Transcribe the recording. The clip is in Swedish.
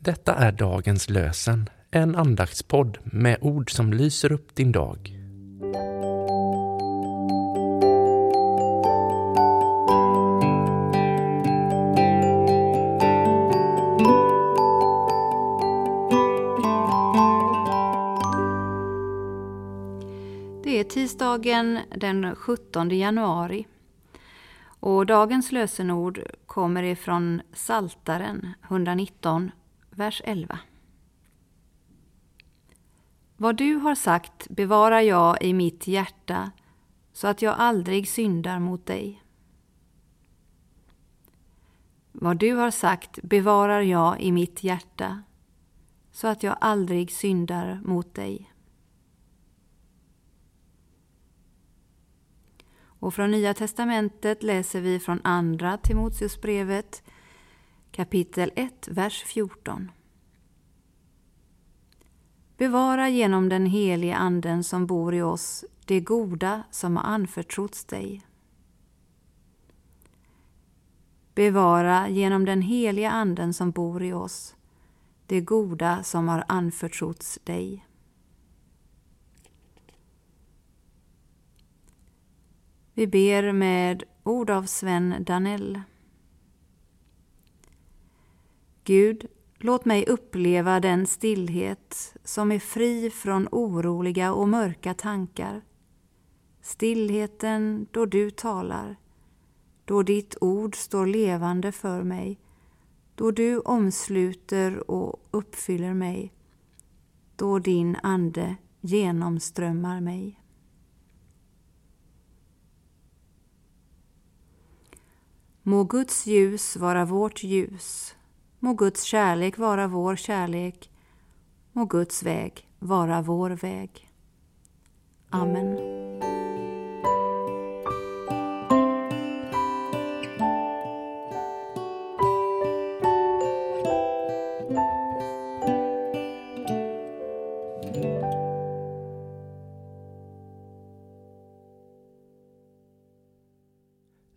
Detta är dagens lösen, en andaktspodd med ord som lyser upp din dag. Det är tisdagen den 17 januari och dagens lösenord kommer ifrån Saltaren 119, vers 11. Vad du har sagt bevarar jag i mitt hjärta så att jag aldrig syndar mot dig. Vad du har sagt bevarar jag i mitt hjärta så att jag aldrig syndar mot dig. Och från Nya testamentet läser vi från Andra Timoteusbrevet kapitel 1, vers 14. Bevara genom den helige Anden som bor i oss det goda som har anförtrotts dig. Bevara genom den helige Anden som bor i oss det goda som har anförtrotts dig. Vi ber med ord av Sven Danell. Gud, låt mig uppleva den stillhet som är fri från oroliga och mörka tankar. Stillheten då du talar, då ditt ord står levande för mig, då du omsluter och uppfyller mig, då din ande genomströmmar mig. Må Guds ljus vara vårt ljus. Må Guds kärlek vara vår kärlek. Må Guds väg vara vår väg. Amen.